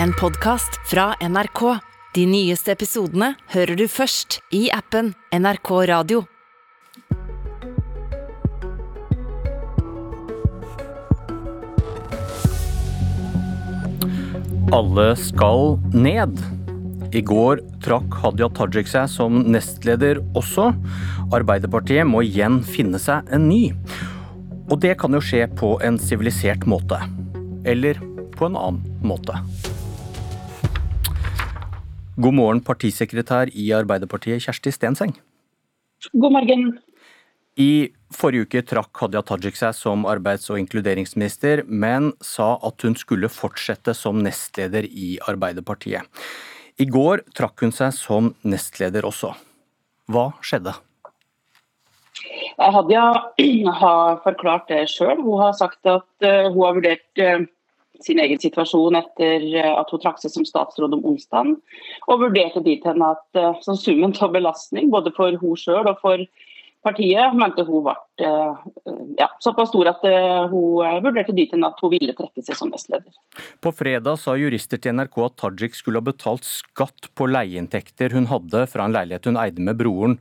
en podkast fra NRK. De nyeste episodene hører du først i appen NRK Radio. Alle skal ned. I går trakk Hadia Tajik seg som nestleder også. Arbeiderpartiet må igjen finne seg en ny. Og det kan jo skje på en sivilisert måte. Eller på en annen måte. God morgen, partisekretær i Arbeiderpartiet, Kjersti Stenseng. God morgen. I forrige uke trakk Hadia Tajik seg som arbeids- og inkluderingsminister, men sa at hun skulle fortsette som nestleder i Arbeiderpartiet. I går trakk hun seg som nestleder også. Hva skjedde? Hadia har forklart det sjøl. Hun har sagt at uh, hun har vurdert uh, sin egen situasjon etter uh, at hun trakk seg som statsråd om onsdagen, og vurderte dit hen at som summen av belastning både for hun sjøl og for partiet mente hun ble ja, såpass stor at hun vurderte dit hen at hun ville trekke seg som nestleder. På fredag sa jurister til NRK at Tajik skulle ha betalt skatt på leieinntekter hun hadde fra en leilighet hun eide med broren.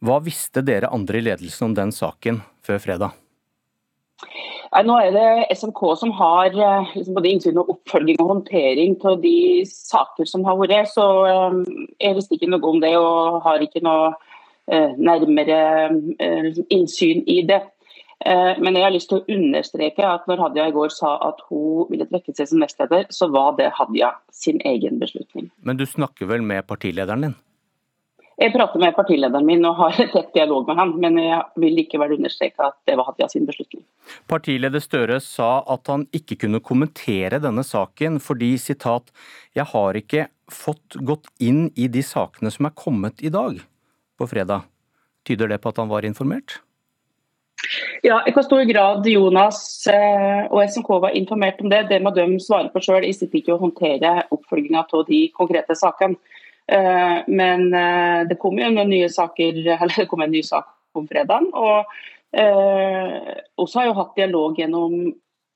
Hva visste dere andre i ledelsen om den saken før fredag? Nei, nå er det SMK som har liksom, både innsyn og oppfølging og håndtering av de saker som har vært. Så jeg visste ikke noe om det og har ikke noe nærmere innsyn i det. Men jeg har lyst til å understreke at når Hadia i går sa at hun ville trekke seg som nestleder, så var det Hadia sin egen beslutning. Men du snakker vel med partilederen din? Jeg prater med partilederen min og har tett dialog med han, men jeg vil likevel understreke at det var Hadia sin beslutning. Partileder Støre sa at han ikke kunne kommentere denne saken fordi sitat, 'jeg har ikke fått gått inn i de sakene som er kommet i dag' på fredag. Tyder det på at han var informert? Ja, I hvor stor grad Jonas og SMK var informert om det, det må de svare på sjøl. Jeg sitter ikke å håndtere oppfølginga av de konkrete sakene. Men det kom jo noen nye saker, eller det kom en ny sak om fredag. Og også har jeg hatt dialog gjennom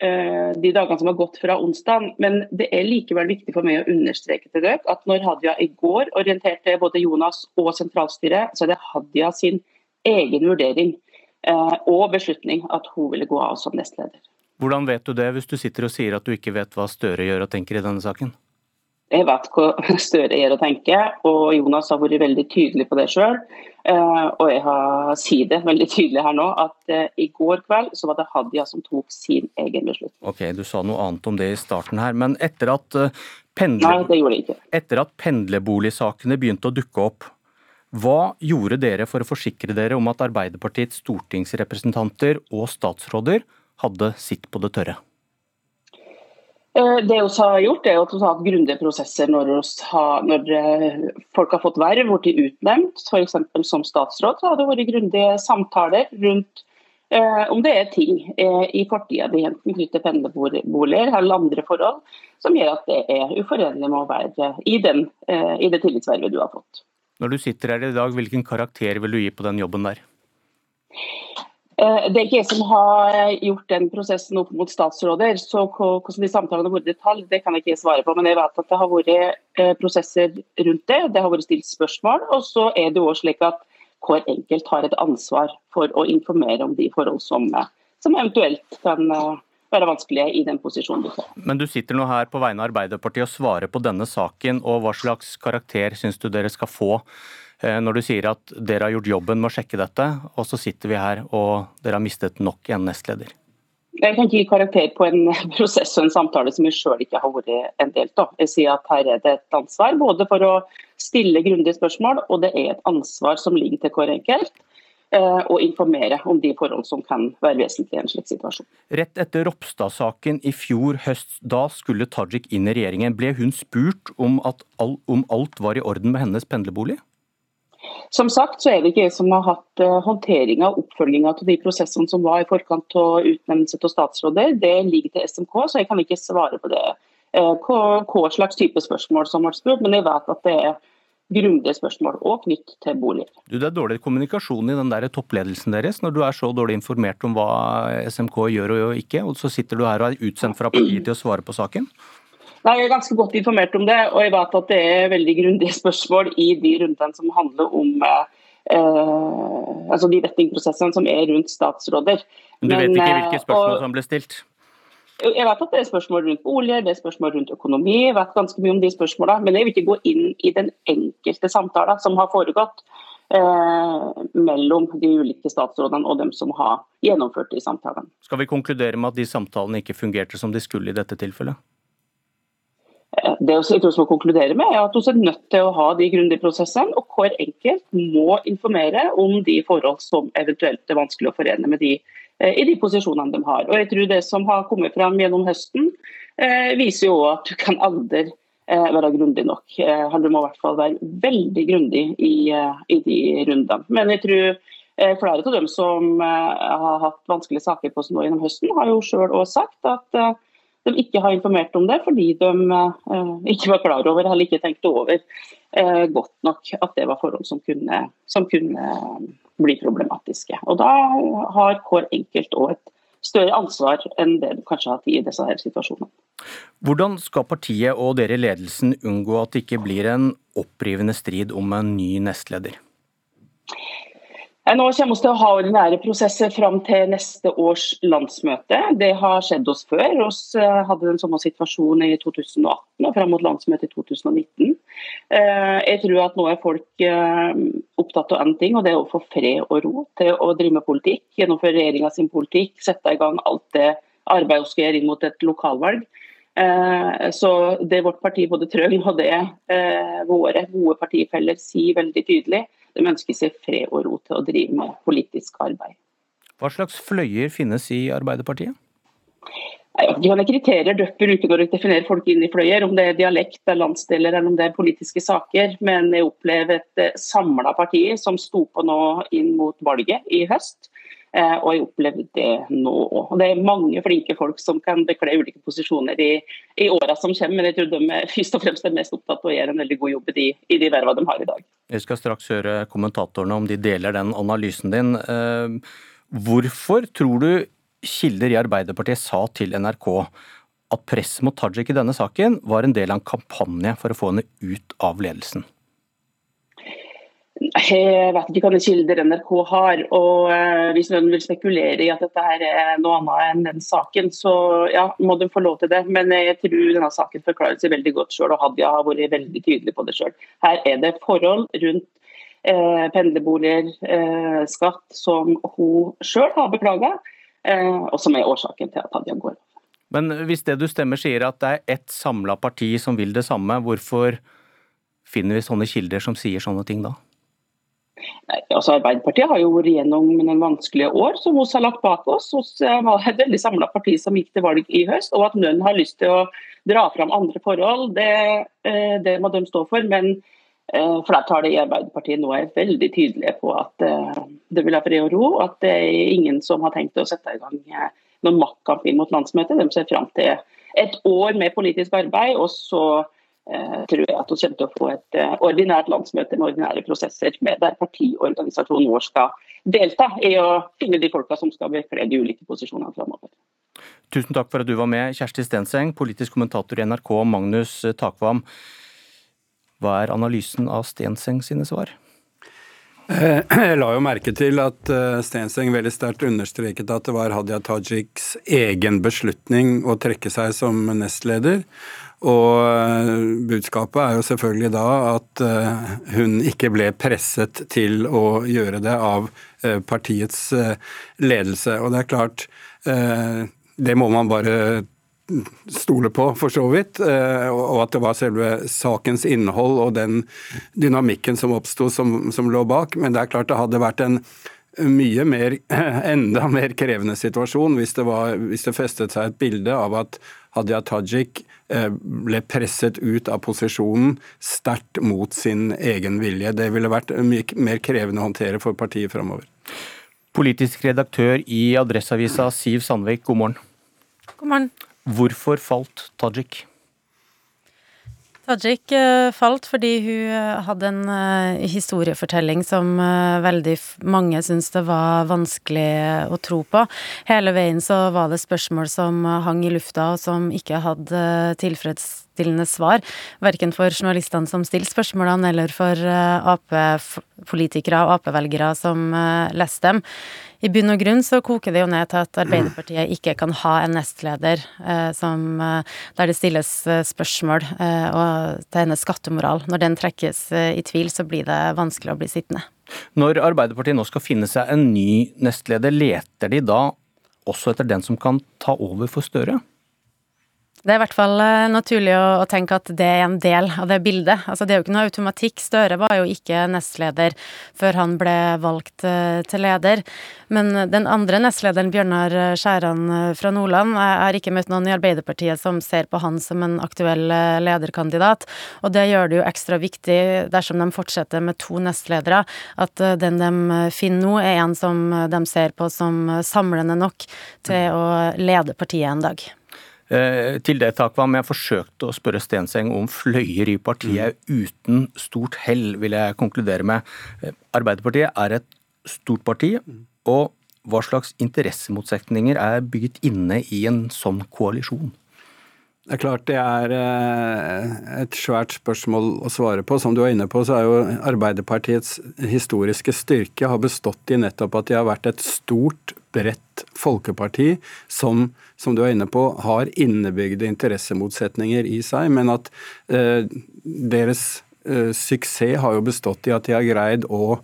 de dagene som har gått fra onsdag. Men det er likevel viktig for meg å understreke til dere at når Hadia i går orienterte både Jonas og sentralstyret, så er det Hadia sin egen vurdering og beslutning at hun ville gå av som nestleder. Hvordan vet du det, hvis du sitter og sier at du ikke vet hva Støre gjør og tenker i denne saken? Jeg vet hva Støre gjør og tenker, og Jonas har vært veldig tydelig på det sjøl. Og jeg har sier det veldig tydelig her nå, at i går kveld så var det Hadia som tok sin egen beslutning. Ok, Du sa noe annet om det i starten her, men etter at, pendle... Nei, det gjorde ikke. etter at pendlerboligsakene begynte å dukke opp, hva gjorde dere for å forsikre dere om at Arbeiderpartiets stortingsrepresentanter og statsråder hadde sitt på det tørre? Det vi har gjort, er at vi har hatt grundige prosesser når, har, når, folk har fått verv, blitt utnevnt. F.eks. som statsråd så har det vært grundige samtaler rundt eh, om det er ting eh, i fortida di, enten knyttet til pendlerboliger eller andre forhold, som gjør at det er uforenlig med å være i, den, eh, i det tillitsvervet du har fått. Når du sitter her i dag, hvilken karakter vil du gi på den jobben der? Det er ikke jeg som har gjort den prosessen opp mot statsråder, så hvordan de samtalene har vært i detalj, det kan jeg ikke svare på. Men jeg vet at det har vært prosesser rundt det, det har vært stilt spørsmål. Og så er det òg slik at hver enkelt har et ansvar for å informere om de forhold som, som eventuelt kan være vanskelige i den posisjonen du får. Men du sitter nå her på vegne av Arbeiderpartiet og svarer på denne saken, og hva slags karakter syns du dere skal få når du sier at dere har gjort jobben med å sjekke dette, og så sitter vi her og dere har mistet nok en nestleder? Jeg kan ikke gi karakter på en prosess og en samtale som jeg sjøl ikke har vært en del av. Jeg sier at her er det et ansvar både for å stille grundige spørsmål, og det er et ansvar som ligger til hver enkelt å informere om de forhold som kan være vesentlige i en slik situasjon. Rett etter Ropstad-saken i fjor høst, da skulle Tajik inn i regjeringen. Ble hun spurt om, at all, om alt var i orden med hennes pendlerbolig? Som sagt så er det ikke jeg som har hatt uh, håndteringa og oppfølginga av de prosessene som var i forkant av utnevnelse av statsråder. Det ligger til SMK, så jeg kan ikke svare på det. Uh, hva, hva, slags type spørsmål som ble spurt, men jeg vet at det er grundige spørsmål og knytt til boliger. Du, Det er dårlig kommunikasjon i den der toppledelsen deres når du er så dårlig informert om hva SMK gjør og ikke, og så sitter du her og er utsendt fra partiet til å svare på saken? Nei, Jeg er ganske godt informert om det, og jeg vet at det er veldig grundige spørsmål i de rundene som handler om eh, altså de vettingprosessene som er rundt statsråder. Men du vet ikke hvilke spørsmål og, som ble stilt? Jeg vet at det er spørsmål rundt boliger, det er spørsmål rundt økonomi. Jeg vet ganske mye om de spørsmålene, Men jeg vil ikke gå inn i den enkelte samtalen som har foregått eh, mellom de ulike statsrådene og dem som har gjennomført de samtalene. Skal vi konkludere med at de samtalene ikke fungerte som de skulle i dette tilfellet? Det jeg tror må konkludere med, er at vi er nødt til å ha de grundige prosessene, og hver enkelt må informere om de forhold som eventuelt er vanskelig å forene med de Eh, i de posisjonene de har. Og jeg tror Det som har kommet fram gjennom høsten, eh, viser jo at du kan aldri eh, være grundig nok. Du må i hvert fall være veldig grundig i, i de rundene. Men jeg tror flere av dem som har hatt vanskelige saker på seg nå gjennom høsten, har jo sjøl sagt at de ikke har informert om det fordi de ikke var klar over eller ikke tenkte over godt nok at det var forhold som kunne, som kunne bli problematiske. Og Da har hver enkelt òg et større ansvar enn det du kanskje har hatt i disse her situasjonene. Hvordan skal partiet og dere i ledelsen unngå at det ikke blir en opprivende strid om en ny nestleder? Nå kommer vi til å ha ordinære prosesser fram til neste års landsmøte. Det har skjedd oss før. Vi eh, hadde den samme situasjonen i 2018 og fram mot landsmøtet i 2019. Eh, jeg tror at nå er folk eh, opptatt av én ting, og det er å få fred og ro til å drive med politikk. Gjennomføre regjeringa sin politikk, sette i gang alt det arbeidet vi skal gjøre inn mot et lokalvalg. Så Det vårt parti både trenger, og det våre gode partifeller sier veldig tydelig, de ønsker seg fred og ro til å drive med politisk arbeid. Hva slags fløyer finnes i Arbeiderpartiet? De har kriterier dere bruker når dere definerer folk inn i fløyer, om det er dialekt, det er landsdeler eller om det er politiske saker. Men jeg opplever et eh, samla parti som sto på nå inn mot valget i høst. Eh, og jeg opplevde det nå òg. Det er mange flinke folk som kan bekle ulike posisjoner i, i åra som kommer, men jeg tror de er, først og fremst er mest opptatt av å gjøre en veldig god jobb i de, i de verva de har i dag. Jeg skal straks høre kommentatorene om de deler den analysen din. Eh, hvorfor tror du kilder i Arbeiderpartiet sa til NRK at presset mot Tajik i denne saken var en del av en kampanje for å få henne ut av ledelsen? Jeg vet ikke hvilke kilder NRK har. og uh, Hvis noen vil spekulere i at dette her er noe annet enn den saken, så ja, må de få lov til det. Men jeg tror denne saken forklarer seg veldig godt sjøl, og Hadia har vært veldig tydelig på det sjøl. Her er det forhold rundt eh, pendlerboliger, eh, skatt, som hun sjøl har beklaga, og som er årsaken til at Hadia går. Men hvis det du stemmer sier at det er ett samla parti som vil det samme, hvorfor finner vi sånne kilder som sier sånne ting da? Nei, altså Arbeiderpartiet har jo vært gjennom noen vanskelige år som vi har lagt bak oss. Vi var et veldig samla parti som gikk til valg i høst. og At noen har lyst til å dra fram andre forhold, det, eh, det må de stå for. Men eh, flertallet i Arbeiderpartiet nå er veldig tydelige på at eh, det vil ha fred og ro. At det er ingen som har tenkt å sette i gang noen maktkamp inn mot landsmøtet. De ser fram til et år med politisk arbeid. og så Eh, tror jeg at vi kommer til å få et eh, ordinært landsmøte med ordinære prosesser, med der partiorganisasjonen vår skal delta i å finne de folka som skal bekle de ulike posisjonene framover. Tusen takk for at du var med, Kjersti Stenseng, politisk kommentator i NRK, Magnus Takvam. Hva er analysen av Stenseng sine svar? Eh, jeg la jo merke til at Stenseng veldig sterkt understreket at det var Hadia Tajiks egen beslutning å trekke seg som nestleder. Og eh, budskapet er jo selvfølgelig da at eh, hun ikke ble presset til å gjøre det av eh, partiets ledelse. Og det er klart, det må man bare stole på, for så vidt. Og at det var selve sakens innhold og den dynamikken som oppsto, som, som lå bak. Men det er klart det hadde vært en mye mer, enda mer krevende situasjon hvis det, var, hvis det festet seg et bilde av at Hadia Tajik eh, ble presset ut av posisjonen sterkt mot sin egen vilje. Det ville vært mye mer krevende å håndtere for partiet framover. Politisk redaktør i Adresseavisa, Siv Sandvik, god morgen. God morgen. Hvorfor falt Tajik? Tajik eh, falt fordi hun eh, hadde en eh, historiefortelling som veldig mange syntes det var vanskelig å tro på. Hele veien så var det spørsmål som hang i lufta, og som ikke hadde tilfredsstillende svar. Verken for journalistene som stilte spørsmålene, eller for Ap-politikere og Ap-velgere som leste dem. I bunn og grunn så koker det jo ned til at Arbeiderpartiet ikke kan ha en nestleder eh, som, eh, der det stilles eh, spørsmål eh, til hennes skattemoral. Når den trekkes eh, i tvil, så blir det vanskelig å bli sittende. Når Arbeiderpartiet nå skal finne seg en ny nestleder, leter de da også etter den som kan ta over for Støre? Det er i hvert fall eh, naturlig å, tenke at det er en del av det bildet. Altså, det er jo ikke noe automatikk. Støre var jo ikke nestleder før han ble valgt uh, til leder. Men den andre nestlederen, Bjørnar Skjæran eh, fra Nordland, har ikke møtt noen i Arbeiderpartiet som ser på han som en aktuell lederkandidat. Og det gjør det jo ekstra viktig dersom de fortsetter med to nestledere, at den de finner nå, er en som de ser på som samlende nok til å lede partiet en dag. Eh, til det, Takvam, jeg forsøkte å spørre Stenseng om fløyer i partiet mm. uten stort hell, vil jeg konkludere med. Eh, Arbeiderpartiet er et stort parti, mm. og hva slags interessemotsetninger er bygget inne i en sånn koalisjon? Det er klart det er eh, et svært spørsmål å svare på. Som du er inne på, så er jo Arbeiderpartiets historiske styrke har bestått i nettopp at de har vært et stort, bredt folkeparti som, som du er inne på, har innebygde interessemotsetninger i seg, men at eh, deres eh, suksess har jo bestått i at de har greid å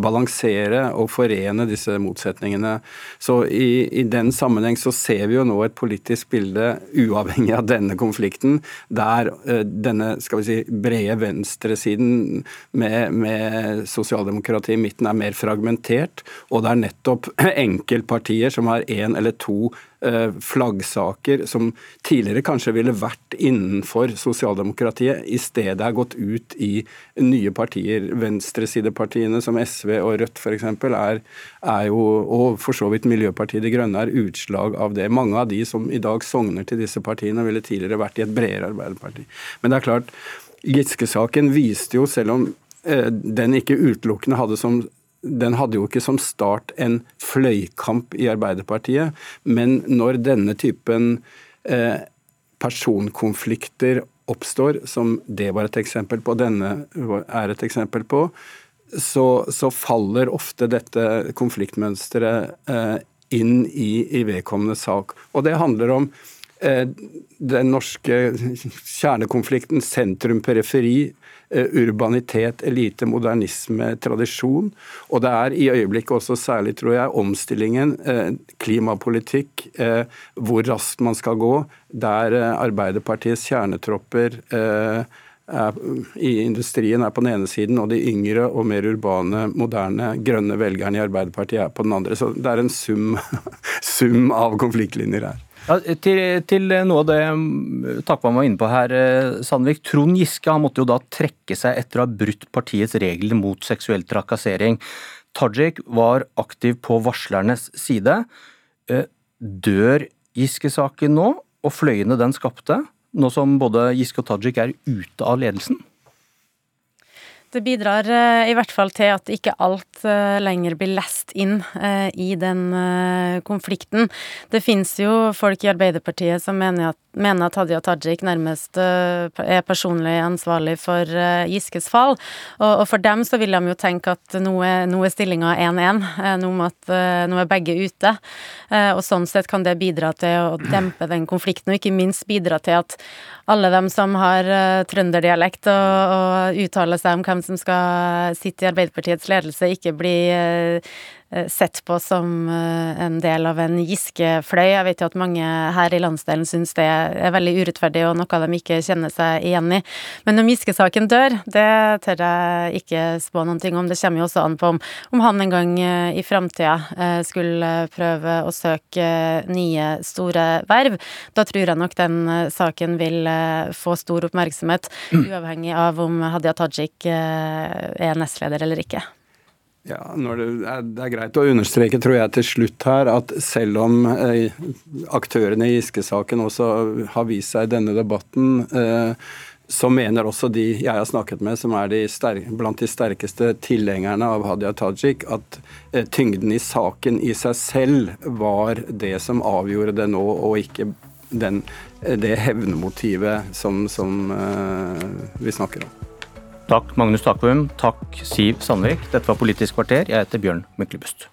balansere og forene disse motsetningene. Så i, i, den sammenheng så ser vi jo nå et politisk bilde, uavhengig av denne konflikten, der uh, denne skal vi si, brede venstresiden med, med sosialdemokratiet i midten er mer fragmentert, og det er nettopp enkeltpartier som har én eller to Eh, flaggsaker som tidligere kanskje ville vært innenfor sosialdemokratiet, i stedet er gått ut i nye partier. Venstresidepartiene som SV og Rødt f.eks. Er, er jo, og for så vidt Miljøpartiet De Grønne, er utslag av det. Mange av de som i dag sogner til disse partiene, ville tidligere vært i et bredere Arbeiderparti. Men det er klart, Giske-saken viste jo, selv om eh, den ikke utelukkende hadde som den hadde jo ikke som start en fløykamp i Arbeiderpartiet, men når denne typen eh, personkonflikter oppstår, som det var et eksempel på, denne er et eksempel på, så, så faller ofte dette konfliktmønsteret eh, inn i, i vedkommende sak. Og det handler om eh, den norske kjernekonflikten sentrum-periferi Eh, urbanitet, elite, modernisme, tradisjon. Og det er i øyeblikket også særlig, tror jeg, omstillingen, eh, klimapolitikk, eh, hvor raskt man skal gå, der Arbeiderpartiets kjernetropper er, i industrien er på den ene siden, og de yngre og mer urbane, moderne, grønne velgerne i Arbeiderpartiet er på den andre. Så det er en sum, sum av konfliktlinjer her. Ja, til, til, noe av det mm, Takvam var inne på her, eh, Sandvik. Trond Giske han måtte jo da trekke seg etter å ha brutt partiets regler mot seksuell trakassering. Tajik var aktiv på varslernes side. Eh, dør Giske-saken nå, og fløyene den skapte, nå som både Giske og Tajik er ute av ledelsen? Det bidrar eh, i hvert fall til at ikke alt eh, lenger blir lest inn eh, i den konflikten. Det finnes jo folk i Arbeiderpartiet som mener at, mener at Hadia Tajik nærmest er personlig ansvarlig for Giskes fall. Og, for dem så vil de jo tenke at nå er, nå stillinga 1-1, nå, nå er begge ute. Og sånn sett kan det bidra til å dempe den konflikten, og ikke minst bidra til at alle dem som har trønderdialekt og, og uttaler seg om hvem som skal sitte i Arbeiderpartiets ledelse, ikke bli eh, sett på som eh, en del av en Giske-fløy. Jeg vet jo at mange her i landsdelen syns det er veldig urettferdig og noe de ikke kjenner seg igjen i. Men om Giske-saken dør, det tør jeg ikke spå noen ting om. Det kommer jo også an på om, om han en gang eh, i framtida skulle prøve å søke nye store verv. Da tror jeg nok den saken vil få stor oppmerksomhet, uavhengig av om Hadia Tajik er nestleder eller ikke. Ja, det er, det, er, greit å understreke, tror jeg, til slutt her, at selv om eh, aktørene i Giske-saken også har vist seg i denne debatten, eh, så mener også de jeg har snakket med, som er de blant de sterkeste tilhengerne av Hadia Tajik, at eh, tyngden i saken i seg selv var det som avgjorde det nå, og ikke den, eh, det hevnmotivet som, som uh, vi snakker om. Takk Magnus Takvum, takk Siv Sandvik. Dette var Politisk kvarter. Jeg heter Bjørn Myklebust.